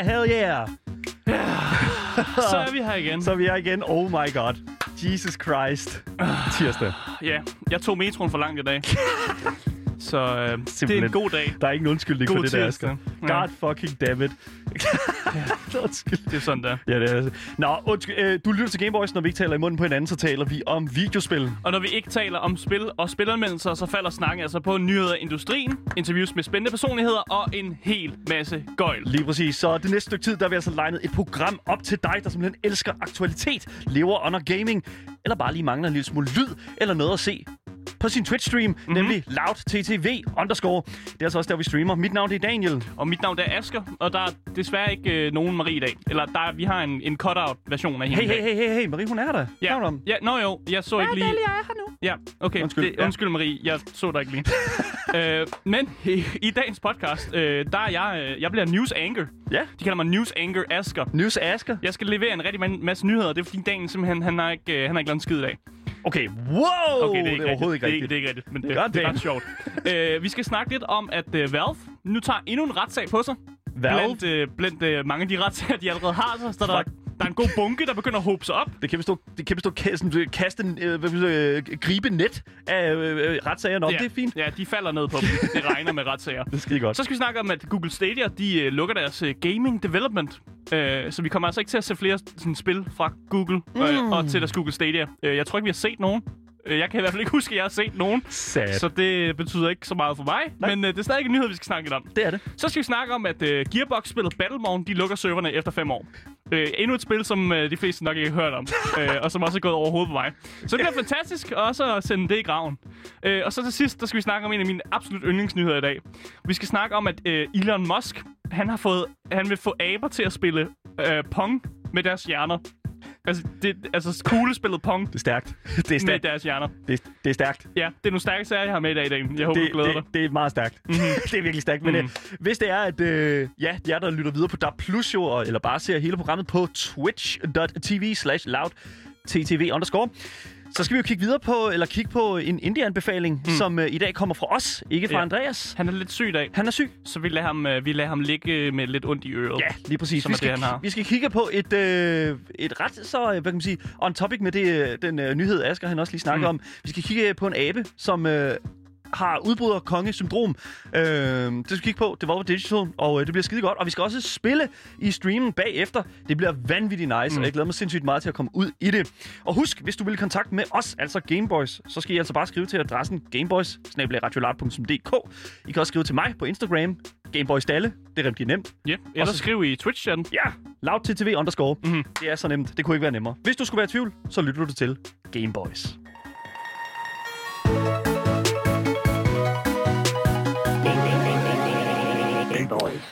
yeah, hell yeah. Så er vi her igen. Så er vi er igen. Oh my god. Jesus Christ. Tirsdag. Ja, jeg tog metroen for langt i dag. Så øh, det er en god dag. Der er ingen undskyldning God for det der, tirsdag. Asger. God fucking damn it. Undskyld. Det er sådan der. Ja, det er. Nå, undskyld, øh, du lytter til Gameboys, når vi ikke taler i munden på hinanden, så taler vi om videospil. Og når vi ikke taler om spil og spilanmeldelser, så falder snakken altså på nyheder i industrien, interviews med spændende personligheder og en hel masse gøjl. Lige præcis. Så det næste stykke tid, der har vi altså legnet et program op til dig, der simpelthen elsker aktualitet, lever under gaming, eller bare lige mangler en lille smule lyd eller noget at se på sin Twitch-stream, mm-hmm. nemlig loudttv underscore. Det er altså også der, vi streamer. Mit navn det er Daniel. Og mit navn det er Asker, og der er desværre ikke øh, nogen Marie i dag. Eller der, er- vi har en, en cut-out version af hende Hey, hey, hey, hey, hey, Marie, hun er der. Ja, om? ja, nå jo, jeg så ikke lige... jeg er her nu. Ja, okay. Undskyld, Det, ja. undskyld Marie, jeg så dig ikke lige. øh, men i, i dagens podcast, øh, der er jeg, øh, jeg bliver news anchor. Ja. De kalder mig news anchor Asker. News Asker. Jeg skal levere en rigtig masse nyheder. Det er fordi dagen simpelthen, han har ikke, øh, han har ikke lavet en skid i dag. Okay, wow! Okay, det er, ikke det er overhovedet ikke Det, er- rigtigt. det er ikke rigtigt, men det, God det er ret sjovt. øh, vi skal snakke lidt om, at øh, Valve nu tager endnu en retssag på sig. Valve? Blandt, øh, blandt øh, mange af de retssager, de allerede har, så står der, der er en god bunke, der begynder at hobe sig op. Det kan bestå, det kan bestå kaste, kaste øh, jeg sige, øh, gribe net af øh, øh, retssagerne op. ja, Det er fint. Ja, de falder ned på dem. Det regner med retssager. Det skide godt. Så skal vi snakke om, at Google Stadia, de øh, lukker deres øh, gaming development. Øh, så vi kommer altså ikke til at se flere sådan, spil fra Google øh, og til deres Google Stadia. Øh, jeg tror ikke, vi har set nogen. Øh, jeg kan i hvert fald ikke huske, at jeg har set nogen. Sad. Så det betyder ikke så meget for mig. Nej. Men øh, det er stadig en nyhed, vi skal snakke lidt om. det er det. Så skal vi snakke om, at øh, Gearbox-spillet Battleborn, de lukker serverne efter fem år. Øh, endnu et spil, som øh, de fleste nok ikke har hørt om, øh, og som også er gået over hovedet på mig. Så det bliver fantastisk også at sende det i graven. Øh, og så til sidst, der skal vi snakke om en af mine absolut yndlingsnyheder i dag. Vi skal snakke om, at øh, Elon Musk, han har fået, han vil få aber til at spille øh, Pong med deres hjerner. Altså, det, altså kuglespillet Pong Det er stærkt. Det er med stærkt. deres hjerner. Det, er- det er stærkt. Ja, det er nogle stærke sager, jeg har med i dag, Dan. Jeg håber, det, du glæder dig. det, det er meget stærkt. Mm-hmm. det er virkelig stærkt. Men Mhm. øh, hvis det er, at øh, ja, jer, der lytter videre på DAB Plus jo, eller bare ser hele programmet på twitch.tv slash loud ttv underscore, så skal vi jo kigge videre på, eller kigge på en indie-anbefaling, mm. som øh, i dag kommer fra os, ikke fra Ja. Andreas. Han er lidt syg i dag, Han er syg. så vi lader ham, øh, vi lader ham ligge med lidt ondt i øret. Ja, lige præcis. Som Vi er skal, det, han har. vi skal kigge på et, øh, et ret så, øh, hvad kan man sige, on topic med det, øh, den øh, nyhed, Asger han også lige snakkede Mm. om. Vi skal kigge på en abe, som øh, har udbryder kongesyndrom. Øh, det skal vi kigge på. Det var på Digital, og øh, det bliver skide godt. Og vi skal også spille i streamen bagefter. Det bliver vanvittigt nice, mm. og jeg glæder mig sindssygt meget til at komme ud i det. Og husk, hvis du vil i kontakt med os, altså Gameboys, så skal I altså bare skrive til adressen gameboys I kan også skrive til mig på Instagram, Gameboys Dalle. Det er rigtig nemt. Ja, eller Også- skriv i Twitch-chatten. Ja, loud til TV underscore. Mm-hmm. Det er så nemt. Det kunne ikke være nemmere. Hvis du skulle være i tvivl, så lytter du til Gameboys.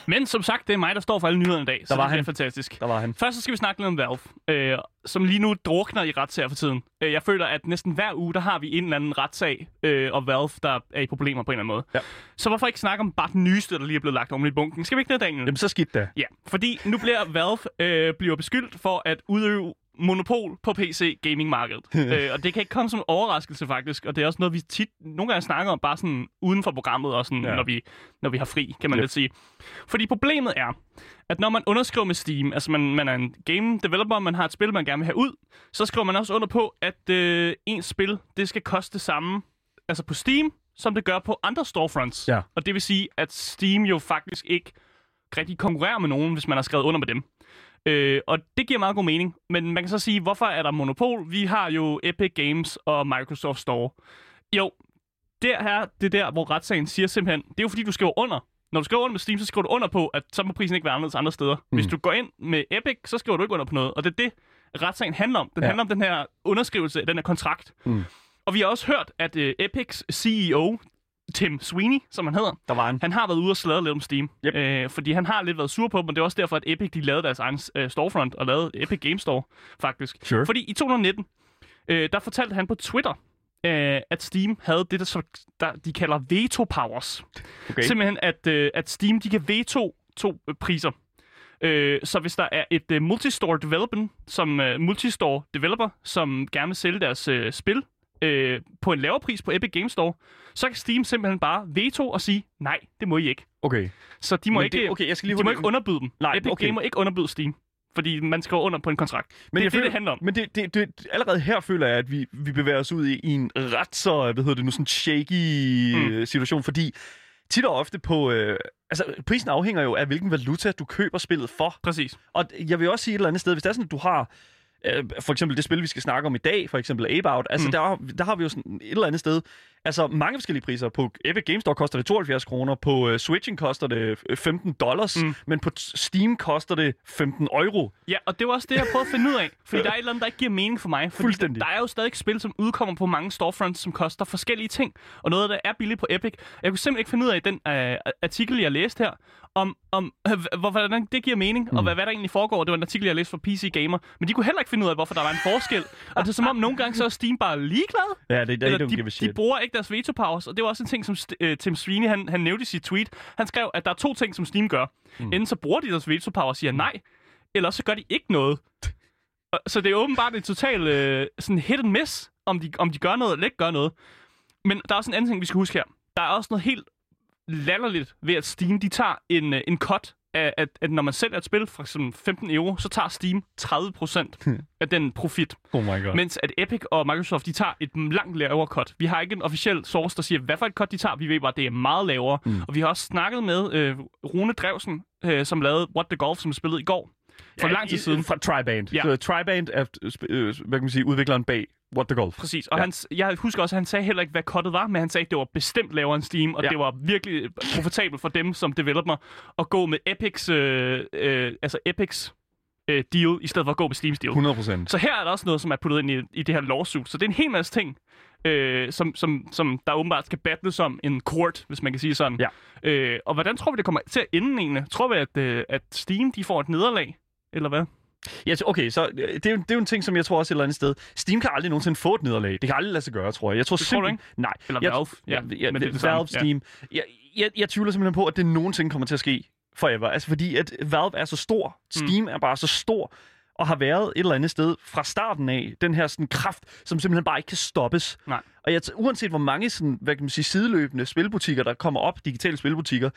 Men som sagt, det er mig, der står for alle nyhederne i dag, så var det han. fantastisk. Der var han. Først så skal vi snakke lidt om Valve, øh, som lige nu drukner i retssager for tiden. Øh, jeg føler, at næsten hver uge, der har vi en eller anden retssag, øh, og Valve, der er i problemer på en eller anden måde. Ja. Så hvorfor ikke snakke om bare den nyeste, der lige er blevet lagt om i bunken? Skal vi ikke det, Daniel? Jamen, så skidt da. Ja, fordi nu bliver Valve øh, bliver beskyldt for at udøve monopol på PC gaming-markedet. øh, og det kan ikke komme som en overraskelse faktisk, og det er også noget, vi tit nogle gange snakker om, bare sådan uden for programmet, og sådan, ja. når, vi, når vi har fri, kan man Yep. lidt sige. Fordi problemet er, at når man underskriver med Steam, altså man, man er en game developer, man har et spil, man gerne vil have ud, så skriver man også under på, at øh, ens spil, det skal koste det samme, altså på Steam, som det gør på andre storefronts. Ja. Og det vil sige, at Steam jo faktisk ikke rigtig konkurrerer med nogen, hvis man har skrevet under med dem. Øh, og det giver meget god mening. Men man kan så sige, hvorfor er der monopol? Vi har jo Epic Games og Microsoft Store. Jo, det her, det er der, hvor retssagen siger simpelthen, det er jo fordi, du skriver under. Når du skriver under med Steam, så skriver du under på, at så må prisen ikke være anderledes andre steder. Mm. Hvis du går ind med Epic, så skriver du ikke under på noget. Og det er det, retssagen handler om. Den Ja. handler om den her underskrivelse, den her kontrakt. Mm. Og vi har også hørt, at uh, Epics CEO, Tim Sweeney, som han hedder, Der var han. han har været ude og sladre lidt om Steam. Yep. Øh, fordi han har lidt været sur på dem, og det er også derfor, at Epic de lavede deres egen øh, storefront og lavede Epic Game Store, faktisk. Sure. Fordi i 2019, øh, der fortalte han på Twitter, øh, at Steam havde det, der, så- der de kalder veto powers. Okay. Simpelthen, at, øh, at Steam de kan veto to øh, priser. Øh, så hvis der er et øh, multistore developer, som øh, multistore developer, som gerne vil sælge deres øh, spil øh, på en lavere pris på Epic Games Store, så kan Steam simpelthen bare veto og sige, nej, det må I ikke. Okay. Så de må, Men ikke, det, okay, jeg skal lige de må ikke underbyde dem. Nej, Epic okay. Game må ikke underbyde Steam, fordi man skriver under på en kontrakt. Men det er det, føler, det handler om. Men det, det, det, allerede her føler jeg, at vi, vi bevæger os ud i, i en ret så, hvad hedder det nu, sådan shaky Mm. mm. situation, fordi tit og ofte på... Øh, altså, prisen afhænger jo af, hvilken valuta du køber spillet for. Præcis. Og jeg vil også sige et eller andet sted, hvis det er sådan, at du har øh, for eksempel det spil, vi skal snakke om i dag, for eksempel Ape Out, altså Mm. der, der har vi jo sådan et eller andet sted, altså mange forskellige priser. På Epic Games Store koster det 72 kroner, på uh, Switching koster det øh, 15 dollars, Mm. men på Steam koster det 15 euro. Ja, og det var også det, jeg prøvede at finde ud af. Fordi der er et eller andet, der ikke giver mening for mig. Fordi Fuldstændig. Der er jo stadig spil, som udkommer på mange storefronts, som koster forskellige ting. Og noget, der er billigt på Epic. Jeg kunne simpelthen ikke finde ud af i den øh, artikel, jeg læste her, om, om øh, hvor, hvordan det giver mening, mm. og hvad, hvad der egentlig foregår. Det var en artikel, jeg læste fra PC Gamer. Men de kunne heller ikke finde ud af, hvorfor der var en forskel. Og det er som om, nogle gange så er Steam bare ligeglad. Ja, det, det, Eller det, de, de bruger ikke deres veto powers, og det var også en ting, som øh, Tim Sweeney han, han nævnte i sit tweet. Han skrev, at der er to ting, som Steam gør. Mm. Enten så bruger de deres veto power og siger nej, eller så gør de ikke noget. Og- Så det er åbenbart en total øh, sådan hit and miss, om de, om de gør noget eller ikke gør noget. Men der er også en anden ting, vi skal huske her. Der er også noget helt latterligt ved, at Steam de tager en, øh, en cut af, at, at når man sælger et spil for eksempel 15 euro, så tager Steam 30% af den profit. Oh my god. Mens at Epic og Microsoft, de tager et langt lavere cut. Vi har ikke en officiel source, der siger, hvad for et cut de tager. Vi ved bare, at det er meget lavere. Mm. Og vi har også snakket med øh, Rune Drevsen, øh, som lavede What the Golf, som spillede i går. For ja, lang tid siden. Fra Triband. Ja. Så Triband er, øh, hvad kan man sige, udvikleren bag What the Golf. Præcis. Og Ja. han, jeg husker også, at han sagde heller ikke, hvad cuttet var, men han sagde, at det var bestemt lavere end Steam, og Ja. det var virkelig profitabelt for dem som developer at gå med Epics, øh, øh, altså Epics øh, deal, i stedet for at gå med Steams deal. 100 procent. Så her er der også noget, som er puttet ind i, i det her lawsuit. Så det er en hel masse ting, øh, som, som, som der åbenbart skal battles om en court, hvis man kan sige sådan. Ja. Øh, og hvordan tror vi, det kommer til at ende egentlig? Tror vi, at, øh, at Steam de får et nederlag? Eller hvad? Ja, okay, så øh, det er, jo, det er jo en ting, som jeg tror også et eller andet sted. Steam kan aldrig nogensinde få et nederlag. Det kan aldrig lade sig gøre, tror jeg. Jeg tror Det tror du simpelthen... Nej. Eller jeg, Valve? Ja, ja, ja men det, er det Valve, samme. Steam. Jeg, jeg, jeg tvivler simpelthen på, at det nogensinde kommer til at ske forever. Altså fordi, at Valve er så stor. Steam mm. er bare så stor og har været et eller andet sted fra starten af, den her sådan kraft, som simpelthen bare ikke kan stoppes. Nej. Og jeg, uanset hvor mange sådan, hvad kan man sige, sideløbende spilbutikker, der kommer op, digitale spilbutikker,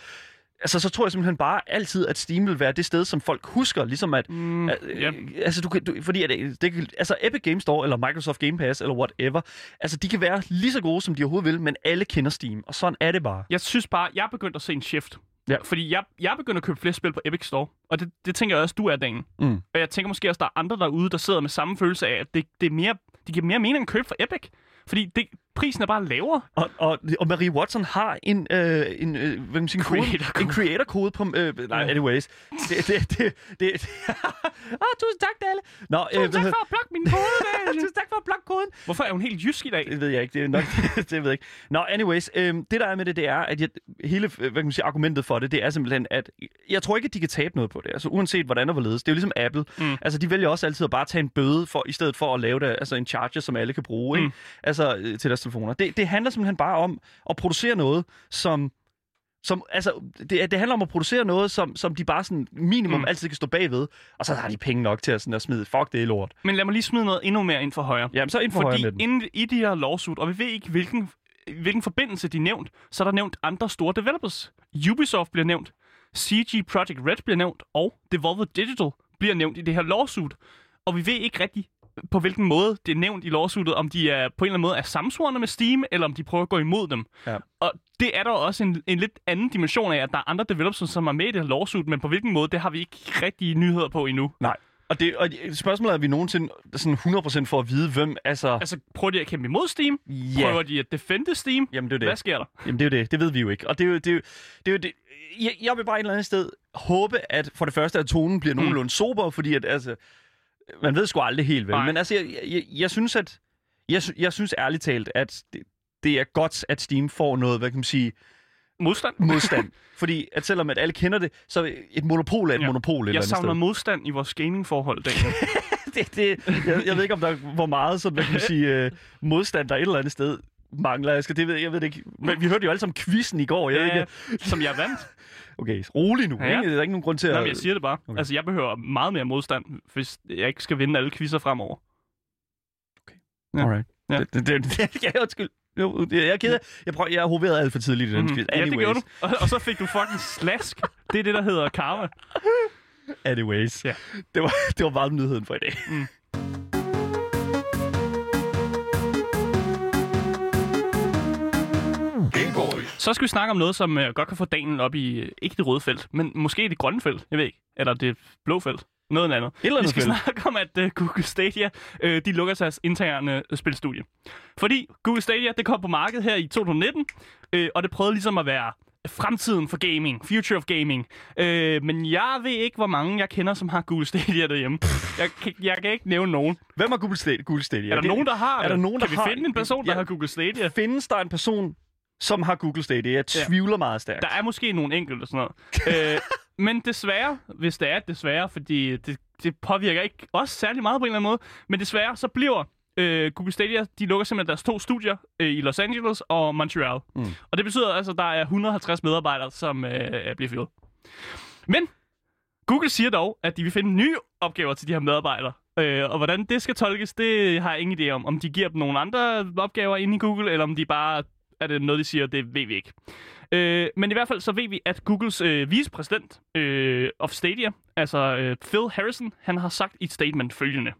altså så tror jeg simpelthen bare altid, at Steam vil være det sted, som folk husker, ligesom at, Mm, at øh, altså du kan, du, fordi at, øh, det, kan- altså Epic Games Store, eller Microsoft Game Pass, eller whatever, altså de kan være lige så gode, som de overhovedet vil, men alle kender Steam, og sådan er det bare. Jeg synes bare, jeg er begyndt at se en shift. Ja. Fordi jeg, jeg er begyndt at købe flere spil på Epic Store. Og det, det tænker jeg også, du er, Dan. Mm. Og jeg tænker måske også, der er andre derude, der sidder med samme følelse af, at det, det, er mere, det giver mere mening at købe for Epic. Fordi det, prisen er bare lavere. Og, og, og Marie Watson har en, øh, en, øh, hvad man sige, en kode, Creator-kode. en creator-kode på... Øh, nej, anyways. Det, det, det, det, ah, tusind tak, Dalle. Nå, øh, Tusind tak for at plukke min kode, tusind tak for at plukke koden. Hvorfor er hun helt jysk i dag? Det ved jeg ikke. Det er nok, det ved jeg ikke. Nå, anyways. Øhm, det, der er med det, det er, at jeg, hele øh, hvad kan man sige, argumentet for det, det er simpelthen, at jeg tror ikke, at de kan tabe noget på det. Altså, uanset hvordan og hvorledes. Det er jo ligesom Apple. Mm. Altså, de vælger også altid at bare tage en bøde, for, i stedet for at lave det, altså en charger, som alle kan bruge ikke? Mm. Altså, øh, til deres telefoner. Det, det handler simpelthen bare om at producere noget, som som, altså, det, det handler om at producere noget, som, som de bare sådan minimum Mm. altid kan stå bagved, og så har de penge nok til at, sådan, at smide, fuck det er lort. Men lad mig lige smide noget endnu mere ind for højre. Jamen, så ind for højre Fordi med den. inden i de her lawsuit, og vi ved ikke, hvilken, hvilken forbindelse de er nævnt, så er der nævnt andre store developers. Ubisoft bliver nævnt, CG Project Red bliver nævnt, og Devolver Digital bliver nævnt i det her lawsuit. Og vi ved ikke rigtig, på hvilken måde det er nævnt i lawsuitet, om de er på en eller anden måde er samsvorene med Steam, eller om de prøver at gå imod dem. Ja. Og det er der også en, en lidt anden dimension af, at der er andre developers, som er med i det her lawsuit, men på hvilken måde, det har vi ikke rigtig nyheder på endnu. Nej. Og, det, og spørgsmålet er, at vi nogensinde sådan 100% får at vide, hvem, altså... Altså, prøver de at kæmpe imod Steam? Ja. Prøver de at defende Steam? Jamen, det er det. Hvad sker der? Jamen, det er jo det. Det ved vi jo ikke. Og det er jo det. Er jo, det, er jo det. Jeg, jeg vil bare et eller andet sted håbe, at for det første, at tonen bliver nogenlunde sober, fordi at, altså, man ved sgu aldrig helt, vel? Nej. Men altså, jeg, jeg, jeg synes, at... Jeg, jeg synes ærligt talt, at det, det er godt, at Steam får noget, hvad kan man sige, Modstand? modstand. fordi at selvom at alle kender det, så et monopol er et Ja. monopol et Jeg savner sted. modstand i vores gamingforhold, Daniel. det, det, jeg, jeg ved ikke, om der hvor meget sådan, hvad kan man sige, øh, modstand, der et eller andet sted mangler. Jeg, skal, det ved, jeg ved det ikke. Men vi hørte jo alle sammen quizzen i går. Jeg ved ja, ikke, som jeg vandt. okay, rolig nu. Ja. Ikke? Der er ikke nogen grund til at... Men jeg siger det bare. Okay. Okay. Altså, jeg behøver meget mere modstand, hvis jeg ikke skal vinde alle quizzer fremover. ja. Alright. Ja. Det, det, det, det, ja, undskyld. Jo, jeg er ked af, jeg, prøver, jeg hoverede alt for tidligt i den Mhm. quiz. Ja, det Anyways. gjorde du. Og, og så fik du fucking slask. Det er det, der hedder karma. Anyways. Ja. Det var, det var bare nyheden for i dag. Mm. Så skal vi snakke om noget, som uh, godt kan få Daniel op i, uh, ikke det røde felt, men måske det grønne felt, jeg ved ikke. Eller det blå felt. Noget andet. eller Vi andet skal felt. snakke om, at uh, Google Stadia, uh, de lukker deres interne uh, spilstudie. Fordi Google Stadia, det kom på markedet her i 2019, uh, og det prøvede ligesom at være fremtiden for gaming, future of gaming. Øh, men jeg ved ikke, hvor mange jeg kender, som har Google Stadia derhjemme. Jeg, kan- jeg kan ikke nævne nogen. Hvem har Google Stadia? Google Stadia? Er der Det- nogen, der har er der nogen, kan der vi har- finde en person, der Ja. har Google Stadia? Findes der en person, som har Google Stadia? Jeg Ja. tvivler meget stærkt. Der er måske nogle enkelte og sådan noget. øh, men desværre, hvis det er desværre, fordi det, det påvirker ikke os særlig meget på en eller anden måde, men desværre så bliver øh, Google Stadia, de lukker simpelthen deres to studier øh, i Los Angeles og Montreal. Mm. Og det betyder altså, at der er 150 medarbejdere, som øh, bliver fyret. Men Google siger dog, at de vil finde nye opgaver til de her medarbejdere. Øh, og hvordan det skal tolkes, det har jeg ingen idé om. Om de giver dem nogle andre opgaver inde i Google, eller om de bare er det noget, de siger, det ved vi ikke. Øh, men i hvert fald så ved vi, at Googles øh, vicepræsident øh, of Stadia, altså øh, Phil Harrison, han har sagt i et statement følgende.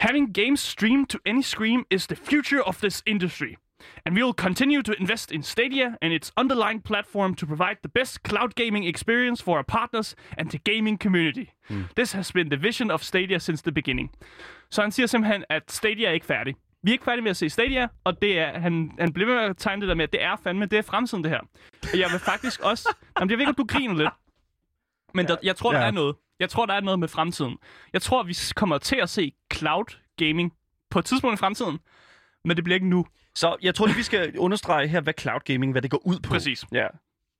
Having games streamed to any screen is the future of this industry. And we will continue to invest in Stadia and its underlying platform to provide the best cloud gaming experience for our partners and the gaming community. This has been the vision of Stadia since the beginning. Så han siger simpelthen, at Stadia er ikke færdig. Vi er ikke færdige med at se Stadia, og det er, han, han bliver ved med at tegne det der med, at det er fandme, det er fremtiden det her. Og jeg vil faktisk også... Jamen, jeg ved ikke, om du griner lidt. Men der, jeg tror, der Ja. er noget. Jeg tror, der er noget med fremtiden. Jeg tror, vi kommer til at se cloud gaming på et tidspunkt i fremtiden, men det bliver ikke nu. Så jeg tror lige, vi skal understrege her, hvad cloud gaming, hvad det går ud på. Præcis. Ja.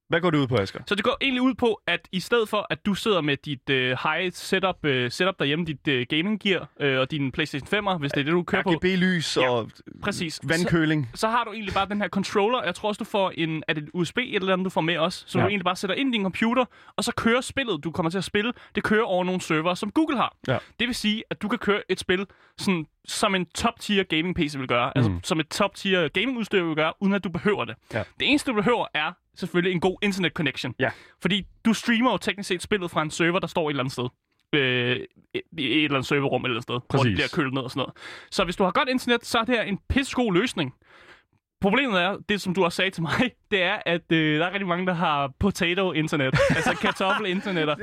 Hvad går det ud på, Asger? Så det går egentlig ud på, at i stedet for, at du sidder med dit øh, high setup, øh, setup derhjemme, dit øh, gaming gear øh, og din PlayStation 5'er, hvis det er det, du kører på, RGB-lys Ja, og præcis. vandkøling. så har du egentlig bare den her controller. Jeg tror også, du får en, er det et USB et eller andet, du får med også, så ja. du egentlig bare sætter ind i din computer, og så kører spillet, du kommer til at spille, det kører over nogle server, som Google har. Ja. Det vil sige, at du kan køre et spil, sådan, som en top-tier gaming-PC vil gøre. Mm. Altså som et top-tier gaming-udstyr vil gøre, uden at du behøver det. Ja. Det eneste, du behøver, er selvfølgelig en god internet connection. Ja. Fordi du streamer jo teknisk set spillet fra en server, der står et eller andet sted. Øh, i et eller andet serverrum et eller andet sted, hvor Præcis. det bliver kølet ned og sådan noget. Så hvis du har godt internet, så er det her en pissegod løsning. Problemet er, det som du også sagde til mig, det er, at øh, der er rigtig mange, der har potato-internet. altså kartoffel-internetter.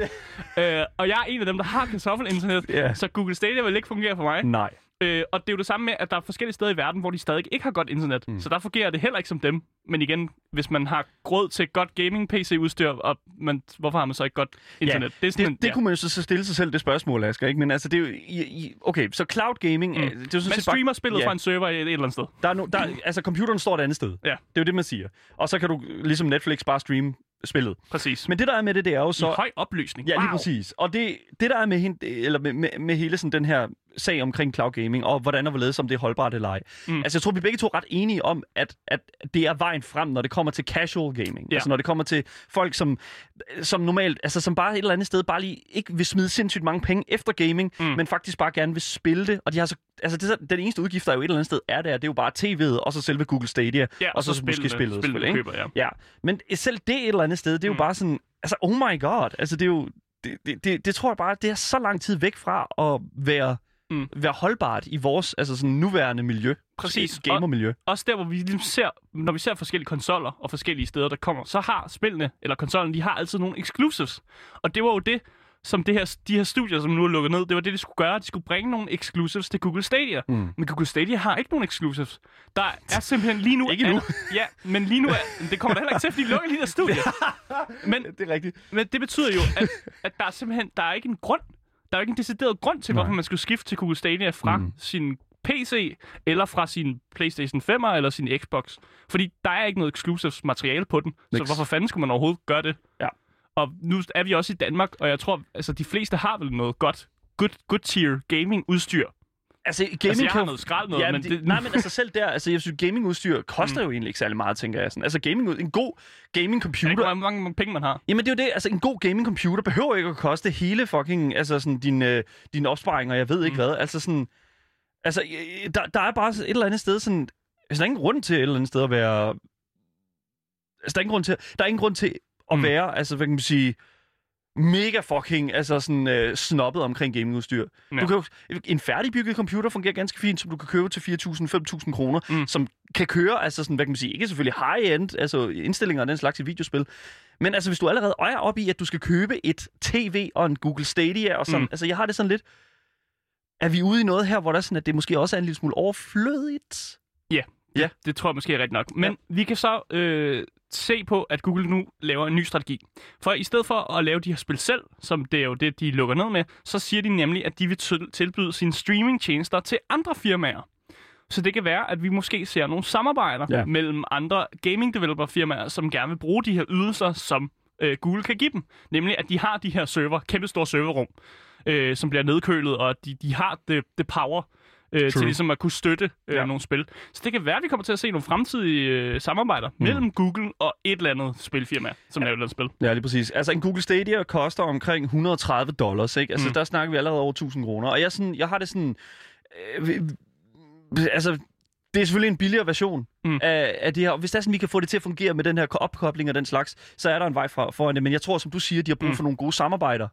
øh, og jeg er en af dem, der har kartoffel-internet, Ja. så Google Stadia vil ikke fungere for mig. Nej. Øh, og det er jo det samme med, at der er forskellige steder i verden, hvor de stadig ikke har godt internet. Mm. Så der fungerer det heller ikke som dem. Men igen, hvis man har råd til godt gaming-PC-udstyr, og man, hvorfor har man så ikke godt internet? Ja, er sådan det, en- det ja. kunne man jo så stille sig selv det spørgsmål, Asger, ikke? Men altså, det er jo... I, I, okay, så cloud gaming... Mm. Det er jo sådan Man streamer spillet ja. fra en server et, et eller andet sted. Der er no, der, altså, computeren står et andet sted. Ja. Det er jo det, man siger. Og så kan du, ligesom Netflix, bare streame spillet. Præcis. Men det, der er med det, det er jo Så... så... I høj opløsning. Ja, lige wow. præcis. Og det, det der er med, hende, eller med, med, med hele sådan den her sag omkring cloud gaming, og hvordan og hvorledes, om det er holdbart eller ej. Mm. Altså, jeg tror, vi begge to er ret enige om, at, at det er vejen frem, når det kommer til casual gaming. Ja. Altså, når det kommer til folk, som, som normalt, altså som bare et eller andet sted, bare lige ikke vil smide sindssygt mange penge efter gaming, mm. men faktisk bare gerne vil spille det. Og de har så, altså, det, er den eneste udgift, der jo et eller andet sted er der, det er jo bare tv'et, og så selve Google Stadia, Ja, og så, så måske spillet. spillet, ikke? køber, ja. Ja, men selv det et eller andet sted, det er jo mm. bare sådan, altså oh my god, altså det er jo, det, det, det, det tror jeg bare, det er så lang tid væk fra at være, Mm. være holdbart i vores altså sådan nuværende miljø. Præcis. Gamermiljø. Også der, hvor vi ligesom ser, når vi ser forskellige konsoller og forskellige steder, der kommer, så har spillene, eller konsollen, de har altid nogle exclusives. Og det var jo det, som det her, de her studier, som nu er lukket ned, det var det, de skulle gøre. De skulle bringe nogle exclusives til Google Stadia. Mm. Men Google Stadia har ikke nogen exclusives. Der er simpelthen lige nu... Ikke endnu. ja, men lige nu er... Det kommer der heller ikke til, fordi de lukker lige der studie. Men, Det er rigtigt. men det betyder jo, at, at der er simpelthen der er ikke en grund. Der er jo ikke en decideret grund til, hvorfor man skulle skifte til Google Stadia fra mm. sin PC, eller fra sin PlayStation 5'er, eller sin Xbox. Fordi der er ikke noget exclusives materiale på den. Så Niks. hvorfor fanden skulle man overhovedet gøre det? Ja. Og nu er vi også i Danmark, og jeg tror, altså de fleste har vel noget godt, good, good tier gaming udstyr. Altså, gaming Altså, jeg kan har noget skrald noget, ja, men det, det- Nej, men altså selv der, altså jeg synes, gamingudstyr koster mm. jo egentlig ikke særlig meget, tænker jeg. Sådan. Altså gaming, en god gaming Jeg ved computer ikke, hvor mange, mange penge man har. Jamen det er jo det, altså en god gaming computer behøver ikke at koste hele fucking, altså sådan din, øh, din opsparing, og jeg ved ikke hvad. Altså sådan, Altså, øh, der, der er bare et eller andet sted sådan... Altså, der er ingen grund til et eller andet sted at være... Altså, der er ingen grund til, der er ingen grund til at Mm. være, altså, hvad kan man sige, mega fucking, altså sådan øh, snobbet omkring gamingudstyr. Ja. Ja. Du kan jo, en færdigbygget computer fungerer ganske fint, som du kan købe til 4.000-5.000 kroner, Mm. som kan køre, altså sådan, hvad kan man sige, ikke selvfølgelig high-end, altså indstillinger og den slags i videospil, men altså hvis du allerede er op i, at du skal købe et tv og en Google Stadia og sådan, Mm. altså jeg har det sådan lidt, er vi ude i noget her, hvor der er sådan, at det måske også er en lille smule overflødigt? Ja. Det tror jeg måske er rigtigt nok. Men ja. vi kan så øh, se på, at Google nu laver en ny strategi. For i stedet for at lave de her spil selv, som det er jo det, de lukker ned med, så siger de nemlig, at de vil til- tilbyde sine streamingtjenester til andre firmaer. Så det kan være, at vi måske ser nogle samarbejder. Ja. mellem andre gaming developer firmaer, som gerne vil bruge de her ydelser, som øh, Google kan give dem. Nemlig, at de har de her server, kæmpe store serverrum, øh, som bliver nedkølet, og de, de har det, det power øh, til ligesom at kunne støtte øh, ja. Nogle spil. Så det kan være, at vi kommer til at se nogle fremtidige øh, samarbejder mm. mellem Google og et eller andet spilfirma, som ja. laver et eller spil. Ja, lige præcis. Altså en Google Stadia koster omkring 130 dollars, ikke? Altså Mm. mm. der snakker vi allerede over 1000 kroner. Og jeg, sådan, jeg har det sådan... Øh, altså, det er selvfølgelig en billigere version Mm. mm. af, af det her. Og hvis det er sådan, vi kan få det til at fungere med den her ko- opkobling og den slags, så er der en vej fra, foran det. Men jeg tror, som du siger, de har brug Mm. for nogle gode samarbejder.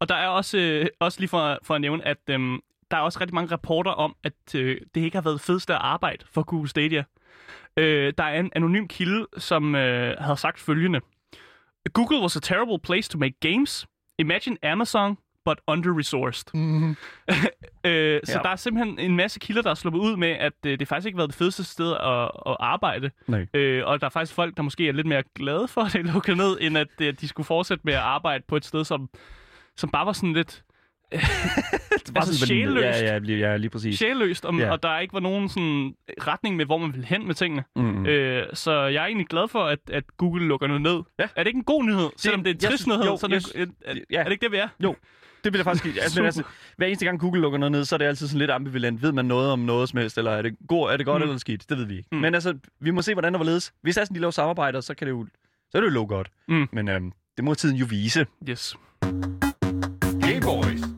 Og der er også, øh, også lige for, for at nævne, at øhm, der er også rigtig mange rapporter om, at øh, det ikke har været fedeste arbejde for Google Stadia. Øh, der er en anonym kilde, som øh, havde sagt følgende. Google was a terrible place to make games. Imagine Amazon, but under-resourced. Mm. Øh, så Ja. der er simpelthen en masse kilder, der er sluppet ud med, at øh, det faktisk ikke har været det fedeste sted at, at arbejde. Nej. Øh, og der er faktisk folk, der måske er lidt mere glade for, at det er lukket ned, end at øh, de skulle fortsætte med at arbejde på et sted, som, som bare var sådan lidt Det var Altså, sådan, sjælløst. Ja, ja, lige, ja, lige præcis. sjælløst, og, Ja. og der ikke var nogen sådan retning med, hvor man ville hen med tingene. Mm. Øh, så jeg er egentlig glad for, at, at Google lukker noget ned. Ja. Er det ikke en god nyhed? Selvom det er en trist synes- nyhed, jo, så er jeg det, er, ja. er det ikke det, vi er? Det vil jeg faktisk ikke. Altså, men altså, hver eneste gang Google lukker noget ned, så er det altid sådan lidt ambivalent. Ved man noget om noget som helst, eller er det, god, er det godt Mm. eller skidt? Det ved vi ikke. Mm. Men altså, vi må se, hvordan der var ledes. Hvis det er sådan, de laver samarbejder, så, kan det jo, så er det jo lov godt. Mm. Men øhm, det må tiden jo vise. Yes. Game Boys.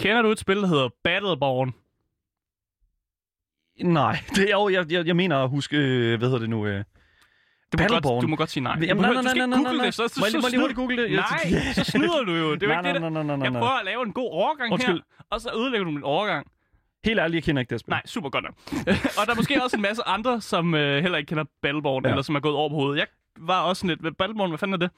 Kender du et spil, der hedder Battleborn? Nej, det jo, jeg, jeg, jeg mener at huske, øh, hvad hedder det nu? Øh, Du må, godt, Battleborn. du må godt sige nej. Jamen, nej, nej, nej, ikke nej, google nej. det, så, så, Må jeg så må jeg lige hurtigt google det? Nej, så snyder du jo. Det er jo nej, ikke det, nej, nej, nej, nej, Jeg nej. prøver at lave en god overgang Undskyld. her, og så ødelægger du min overgang. Helt ærligt, jeg kender ikke det spil. Nej, super godt nok. og der er måske også en masse andre, som øh, heller ikke kender Battleborn, ja. Eller som er gået over på hovedet. Jeg var også sådan lidt, "Hvad- Battleborn, hvad fanden er det?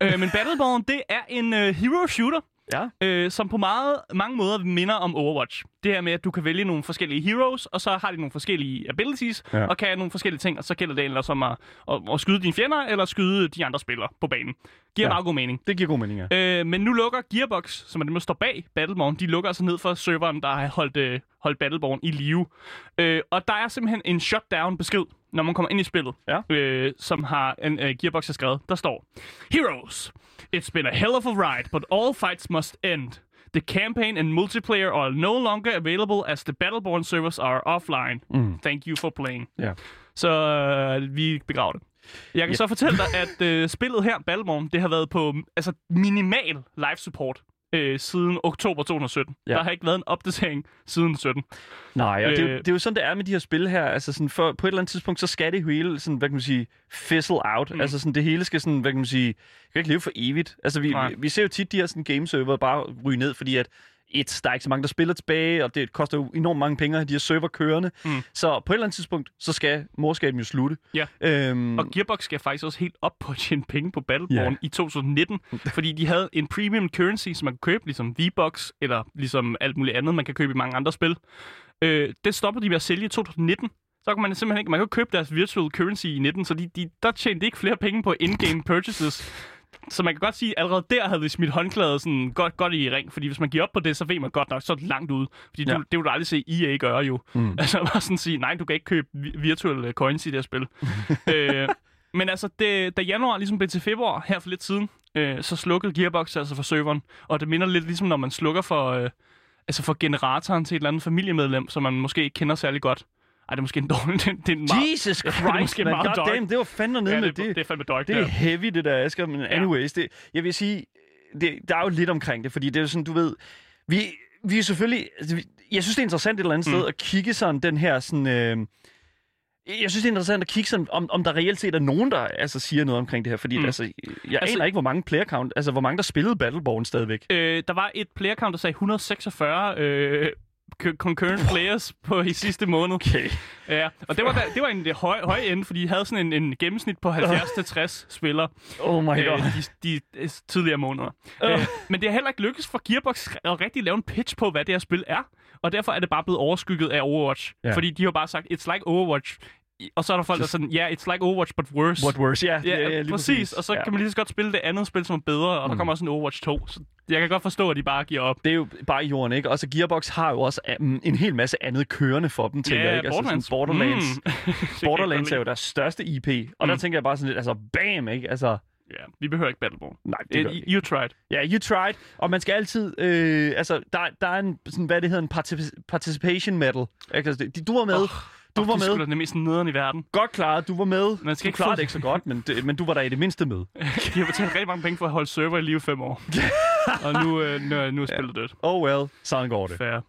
øh, men Battleborn, det er en øh, hero shooter, Ja. øh, som på meget, mange måder minder om Overwatch. Det her med, at du kan vælge nogle forskellige heroes, og så har de nogle forskellige abilities, ja. Og kan nogle forskellige ting, og så gælder det ellers om at, at, at skyde dine fjender, eller skyde de andre spillere på banen. Giver. Ja. meget god mening. Det giver god mening, ja. Øh, men nu lukker Gearbox, som er dem, der står bag Battleborn, de lukker altså ned for serveren, der har holdt, øh, holdt Battleborn i live. Øh, og der er simpelthen en shutdown-besked, når man kommer ind i spillet, Ja. øh, som har en øh, Gearbox har skrevet. Der står, Heroes, it's been a hell of a ride, but all fights must end. The campaign and multiplayer are no longer available as the Battleborn servers are offline. Mm. Thank you for playing. Ja. Så øh, vi begraver det. Jeg kan Ja. så fortælle dig, at øh, spillet her, Battleborn, det har været på altså, minimal live support øh, siden oktober 2017. Ja. Der har ikke været en opdatering siden 17. Nej, og det, er jo, Øh. det er jo sådan, det er med de her spil her. Altså sådan, for, på et eller andet tidspunkt, så skal det hele sådan, hvad kan man sige, fizzle out. Mm. Mm. Altså sådan, det hele skal sådan, hvad kan man sige, kan ikke leve for evigt. Altså vi, Nej. vi, vi ser jo tit de her sådan gameserver bare ryge ned, fordi at et, der er ikke så mange, der spiller tilbage, og det koster jo enormt mange penge at have de her server kørende. Mm. Så på et eller andet tidspunkt, så skal morskaben jo slutte. Ja. Øhm, Og Gearbox skal faktisk også helt op på at tjene penge på Battleborn Ja. i 2019, fordi de havde en premium currency, som man kunne købe, ligesom V-Bucks, eller ligesom alt muligt andet, man kan købe i mange andre spil. Øh, det stopper de med at sælge i 2019. Så kan man simpelthen ikke, man ikke købe deres virtual currency i 19, så de, de, der tjente ikke flere penge på in-game purchases. Så man kan godt sige, at allerede der havde de smidt håndklædet sådan godt, godt i ring, fordi hvis man giver op på det, så ved man godt nok, så er det langt ude. Fordi ja. Du, det vil du aldrig se EA gøre jo. Mm. Altså bare sådan sige, nej, du kan ikke købe vi- virtual øh, coins i det her spil. øh, men altså, det, da januar ligesom blev til februar, her for lidt siden, øh, så slukkede Gearbox altså for serveren. Og det minder lidt ligesom, når man slukker for, øh, altså for generatoren til et eller andet familiemedlem, som man måske ikke kender særlig godt. Ej, det er måske en dårlig... Det, det er en meget, Jesus Ja, det er Christ, måske man. meget God damn, det var fandme nede ja, med det, det. det er fandme dark, Det er heavy, det der, Asger. Men anyways, det, jeg vil sige, det, der er jo lidt omkring det, fordi det er jo sådan, du ved, vi, vi er selvfølgelig... altså, Jeg synes, det er interessant et eller andet Mm. sted at kigge sådan den her sådan... Øh, jeg synes, det er interessant at kigge sådan, om, om der reelt set er nogen, der altså, siger noget omkring det her. Fordi Mm. altså, jeg Altså- aner ikke, hvor mange player count, altså hvor mange, der spillede Battleborn stadigvæk. Øh, der var et player count, der sagde 146 øh, concurrent players på i sidste måned. Okay. Ja, og det var, da, det var en det høje, høje ende, fordi de havde sådan en, en gennemsnit på 70-60 spillere Oh my god. øh, de, de øh, tidligere måneder. Øh. Øh, men det har heller ikke lykkes for Gearbox at rigtig lave en pitch på, hvad det her spil er. Og derfor er det bare blevet overskygget af Overwatch. Ja. Fordi de har bare sagt, it's like Overwatch. Og så er der folk, der er sådan, ja, yeah, it's like Overwatch, but worse. What worse? Ja, Ja, ja, lige præcis. Og så ja. kan man lige så godt spille det andet spil, som er bedre, og der Mm. kommer også en Overwatch 2. Så jeg kan godt forstå, at de bare giver op. Det er jo bare i jorden, ikke? Og så Gearbox har jo også um, en hel masse andet kørende for dem, tænker jeg, ikke? Borderlands. Altså, sådan Borderlands. Mm. Borderlands er jo deres største IP, og der Mm. tænker jeg bare sådan lidt, altså bam, ikke? Altså, Ja, vi behøver ikke Battleborn. nej, det gør It, ikke. you tried. Ja, you tried, og man skal altid, øh, altså, der, der er en, sådan, hvad det hedder, en particip- participation medal. Ikke? Altså, du var med, Åh, du var det er med, det mest nederen i verden. godt klaret, du var med. Man skal du ikke klarede få- det ikke så godt, men, det, men du var der i det mindste med. De har betalt rigtig mange penge for at holde server i live i fem år. og nu, øh, nu, nu er spillet dødt. Oh well, sådan går det. Fair.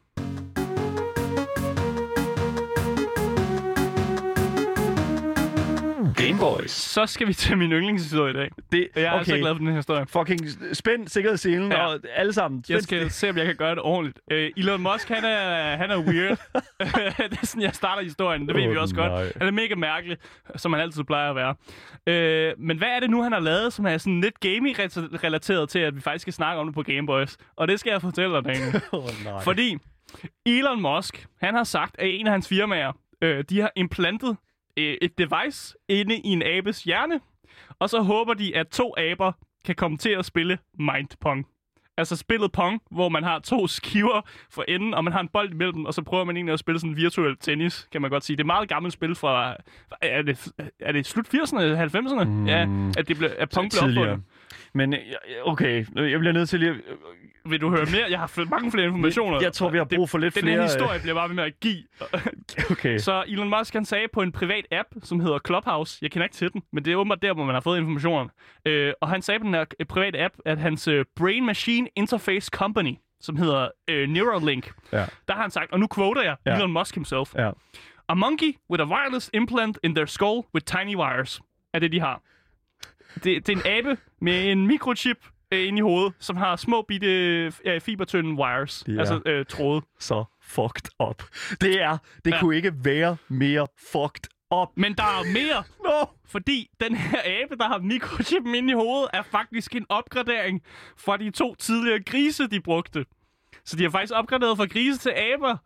Gameboys. Så skal vi til min yndlingshistorie i dag. Det, Jeg er okay. så glad for den her historie. fucking spænd sikkerhedsselen Ja. og alle sammen. Jeg Spænd- skal se, om jeg kan gøre det ordentligt. Øh, Elon Musk, han er, han er weird. det er sådan, jeg starter historien. Det ved vi også nej. godt. Han er mega mærkelig, som han altid plejer at være. Øh, men hvad er det nu, han har lavet, som er sådan lidt gaming-relateret til, at vi faktisk skal snakke om det på Gameboys? Og det skal jeg fortælle dig, Daniel. Nej. Fordi Elon Musk, han har sagt, at en af hans firmaer, øh, de har implantet øh, et device inde i en abes hjerne, og så håber de, at to aber kan komme til at spille Mind Pong. Altså spillet Pong, hvor man har to skiver for enden, og man har en bold imellem, og så prøver man egentlig at spille sådan virtuel tennis, kan man godt sige. Det er et meget gammelt spil fra, er det, er det slut 80'erne, 90'erne? Mm. Ja, at, det blev, at Pong blev opfundet. Men øh, okay, jeg bliver nødt til lige... Vil du høre mere? Jeg har fået mange flere informationer. Jeg tror, vi har brug for lidt Den flere... her øh, historie bliver bare ved med at give. Okay. Så Elon Musk han sagde på en privat app, som hedder Clubhouse, jeg kender ikke til den, men det er åbenbart der, hvor man har fået informationen. Øh, og han sagde på den her øh, private app, at hans Brain Machine Interface Company, som hedder øh, Neuralink, Ja. der har han sagt, og nu quoter jeg Ja. Elon Musk himself, Ja. A monkey with a wireless implant in their skull with tiny wires, er det, de har. Det, det er en abe med en mikrochip øh, inde i hovedet, som har små bitte øh, fibertynde wires, er- altså øh, tråde. Så fucked up. Det er... Det Ja. kunne ikke være mere fucked up. Men der er mere, No! Fordi den her abe, der har mikrochippen inde i hovedet, er faktisk en opgradering fra de to tidligere grise, de brugte. Så de har faktisk opgraderet fra grise til aber.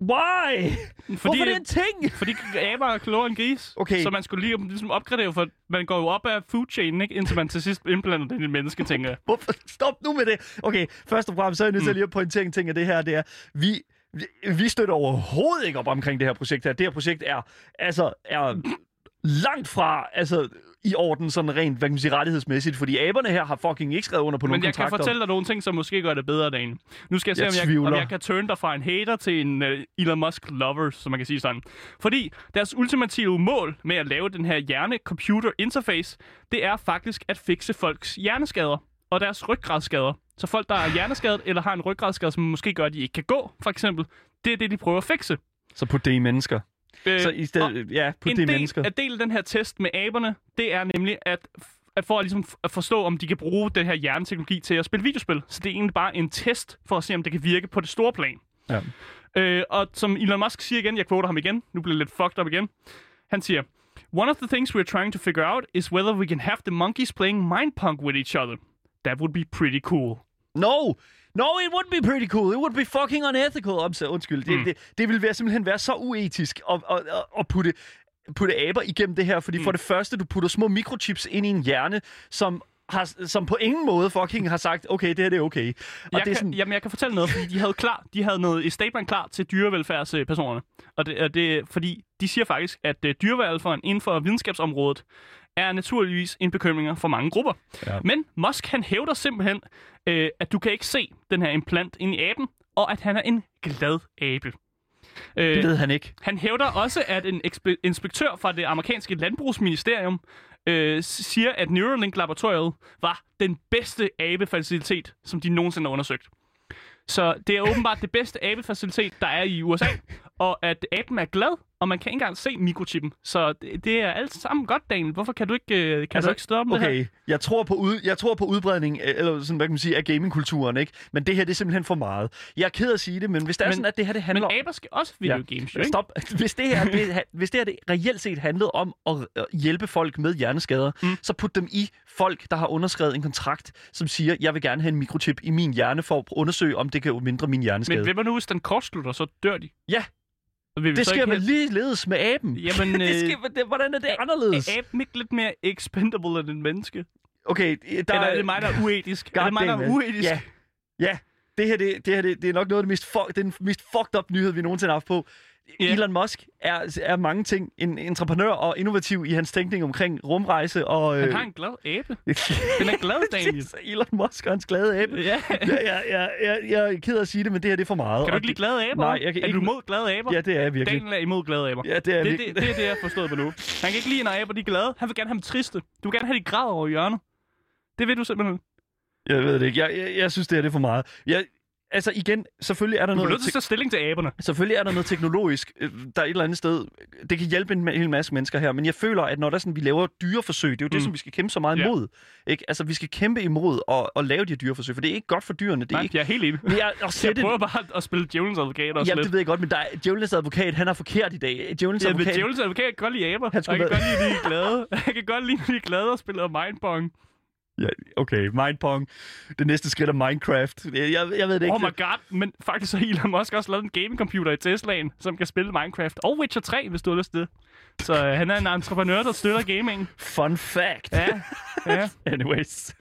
Why? Fordi, Hvorfor er det en ting? fordi aber er klogere end gris. Okay. Så man skulle lige ligesom opgradere, for man går jo op af food chain, ikke? indtil man til sidst implanter den i et menneske, tænker jeg. Hvorfor? Stop nu med det. Okay, først og fremmest så er jeg nødt Mm. til lige at pointere en ting af det her. Det er, vi, vi, vi støtter overhovedet ikke op omkring det her projekt her. Det her projekt er, altså, er langt fra, altså, i orden sådan rent, hvad kan man sige, rettighedsmæssigt. Fordi aberne her har fucking ikke skrevet under på nogle Men jeg kan kontrakter. fortælle dig nogle ting, som måske gør det bedre, Dan. Nu skal jeg se, Jeg om, jeg, om jeg kan turn dig fra en hater til en uh, Elon Musk lover, som man kan sige sådan. Fordi deres ultimative mål med at lave den her hjerne-computer interface, det er faktisk at fikse folks hjerneskader og deres ryggradsskader. Så folk, der er hjerneskadet eller har en ryggradsskade, som måske gør, at de ikke kan gå, for eksempel, det er det, de prøver at fikse. Så put det i mennesker. Øh, Så i stedet, ja, put en det i del, mennesker. at del af den her test med aberne, det er nemlig at, at for at, ligesom at forstå, om de kan bruge den her hjerneteknologi til at spille videospil. Så det er egentlig bare en test for at se, om det kan virke på det store plan. Ja. Øh, og som Elon Musk siger igen, jeg quoter ham igen, nu bliver det lidt fucked up igen. Han siger, One of the things we're trying to figure out is whether we can have the monkeys playing mind pong with each other. That would be pretty cool. No! No, it would be pretty cool. It would be fucking unethical. Om, så, undskyld. Det, Mm. det, det ville være, simpelthen være så uetisk at, at, at, at putte, putte aber igennem det her. Fordi mm. for det første, du putter små mikrochips ind i en hjerne, som har, som på ingen måde fucking har sagt, okay, det her det er okay. Og jeg, det er kan, sådan, jamen, jeg kan fortælle noget, fordi de havde klar, de havde noget et statement klar til dyrevelfærdspersonerne. Og det, er det, fordi de siger faktisk, at uh, dyrevelfærden inden for videnskabsområdet er naturligvis en bekymring for mange grupper. Ja. Men Musk han hævder simpelthen, øh, at du kan ikke se den her implant ind i aben, og at han er en glad abe. Øh, det ved han ikke. han hævder også, at en inspektør fra det amerikanske landbrugsministerium øh, siger, at Neuralink-laboratoriet var den bedste abefacilitet, som de nogensinde har undersøgt. Så det er åbenbart det bedste abefacilitet, der er i USA, og at aben er glad, og man kan ikke engang se mikrochippen. Så det, det er alt sammen godt, Daniel. Hvorfor kan du ikke, øh, kan altså, du ikke stoppe det her? Okay, jeg tror på, ud, jeg tror på udbredning, øh, eller sådan, hvad kan man sige, af gamingkulturen, ikke? Men det her, det er simpelthen for meget. Jeg er ked af at sige det, men hvis det er Men- sådan, at det her, det handler Men aber skal også videogames, jo, ikke? Stop. Hvis det her, det, hvis det her det reelt set handlede om at hjælpe folk med hjerneskader, mm. så put dem i folk, der har underskrevet en kontrakt, som siger, jeg vil gerne have en mikrochip i min hjerne for at undersøge, om det kan mindre min hjerneskade. Men hvem er nu, hvis den kortslutter, så dør de? Ja. Vil vi det sker vel ligeledes med aben. Jamen, det øh, sker, det, hvordan er det anderledes? Er aben ikke lidt mere expendable end en menneske? Okay, der Eller er det mig, der er uetisk? er det mig, der er uetisk? Ja, ja. Det her, det, det her det, det er nok noget af det mest, fuck, den mest fucked up nyhed, vi nogensinde har haft på. Ja. Elon Musk er, er mange ting. En entreprenør og innovativ i hans tænkning omkring rumrejse og... Han øh, har en glad abe. Den er glad, Daniel. Elon Musk og hans glade abe. Ja. jeg, jeg, jeg, jeg, jeg er ked af at sige det, men det her det er for meget. Kan du ikke lide glade aber? Nej, jeg kan er ikke- du imod glade aber? Ja, det er jeg virkelig. Daniel er imod glade aber. Ja, det er det, virkelig. det, det, er det, jeg har forstået på nu. Han kan ikke lide, når aber de er glade. Han vil gerne have dem triste. Du vil gerne have de græder over hjørnet. Det vil du simpelthen. Jeg ved det ikke. Jeg, jeg, jeg synes, det her det er for meget. Jeg, altså igen, selvfølgelig er der Du er noget... nødt til at stilling til aberne. Selvfølgelig er der noget teknologisk, øh, der er et eller andet sted. Det kan hjælpe en ma- hel masse mennesker her, men jeg føler, at når der er sådan, vi laver dyreforsøg, det er jo det, Mm. som vi skal kæmpe så meget Ja. imod. Ikke? Altså, vi skal kæmpe imod at, at lave de dyreforsøg, for det er ikke godt for dyrene. Det er Nej, ikke... jeg er helt enig. Men jeg, at Jeg sætte... prøver bare at spille djævelens advokat også Ja, lidt. det ved jeg godt, men der er, Djævelens advokat, han er forkert i dag. Djævelens Ja, men advokat... djævelens advokat kan godt lide aber. Han Han kan godt lide, at de er glade. Han kan godt lide, at de er glade og spiller mindbong. Ja, okay, Mindpong. Det næste skridt er Minecraft. Jeg, jeg, ved det ikke. Oh my god, men faktisk har Elon Musk også lavet en gamingcomputer i Teslaen, som kan spille Minecraft og Witcher 3, hvis du har lyst til det. Så øh, han er en entreprenør, der støtter gaming. Fun fact. Ja, ja. Anyways.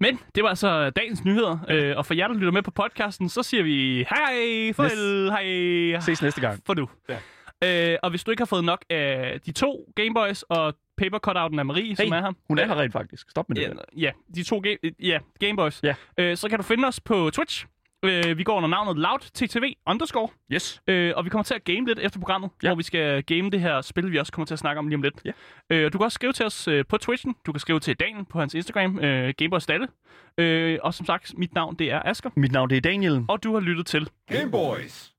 Men det var altså dagens nyheder, øh, og for jer, der lytter med på podcasten, så siger vi hej, farvel, hej, Ses næste gang. for nu. Ja. Øh, og hvis du ikke har fået nok af de to Gameboys og paper cutouten af Marie, som er her. Hun er øh, her rent faktisk. Stop med det. Ja, ja, de to game, ja, Gameboys. Ja. Øh, så kan du finde os på Twitch. Øh, vi går under navnet LoudTTV underscore. Yes. Øh, og vi kommer til at game lidt efter programmet, Ja. hvor vi skal game det her spil, vi også kommer til at snakke om lige om lidt. Ja. Øh, du kan også skrive til os øh, på Twitchen. Du kan skrive til Daniel på hans Instagram, øh, Gameboy Stalle. Øh, og som sagt, mit navn det er Asker. Mit navn det er Daniel. Og du har lyttet til Game Boys.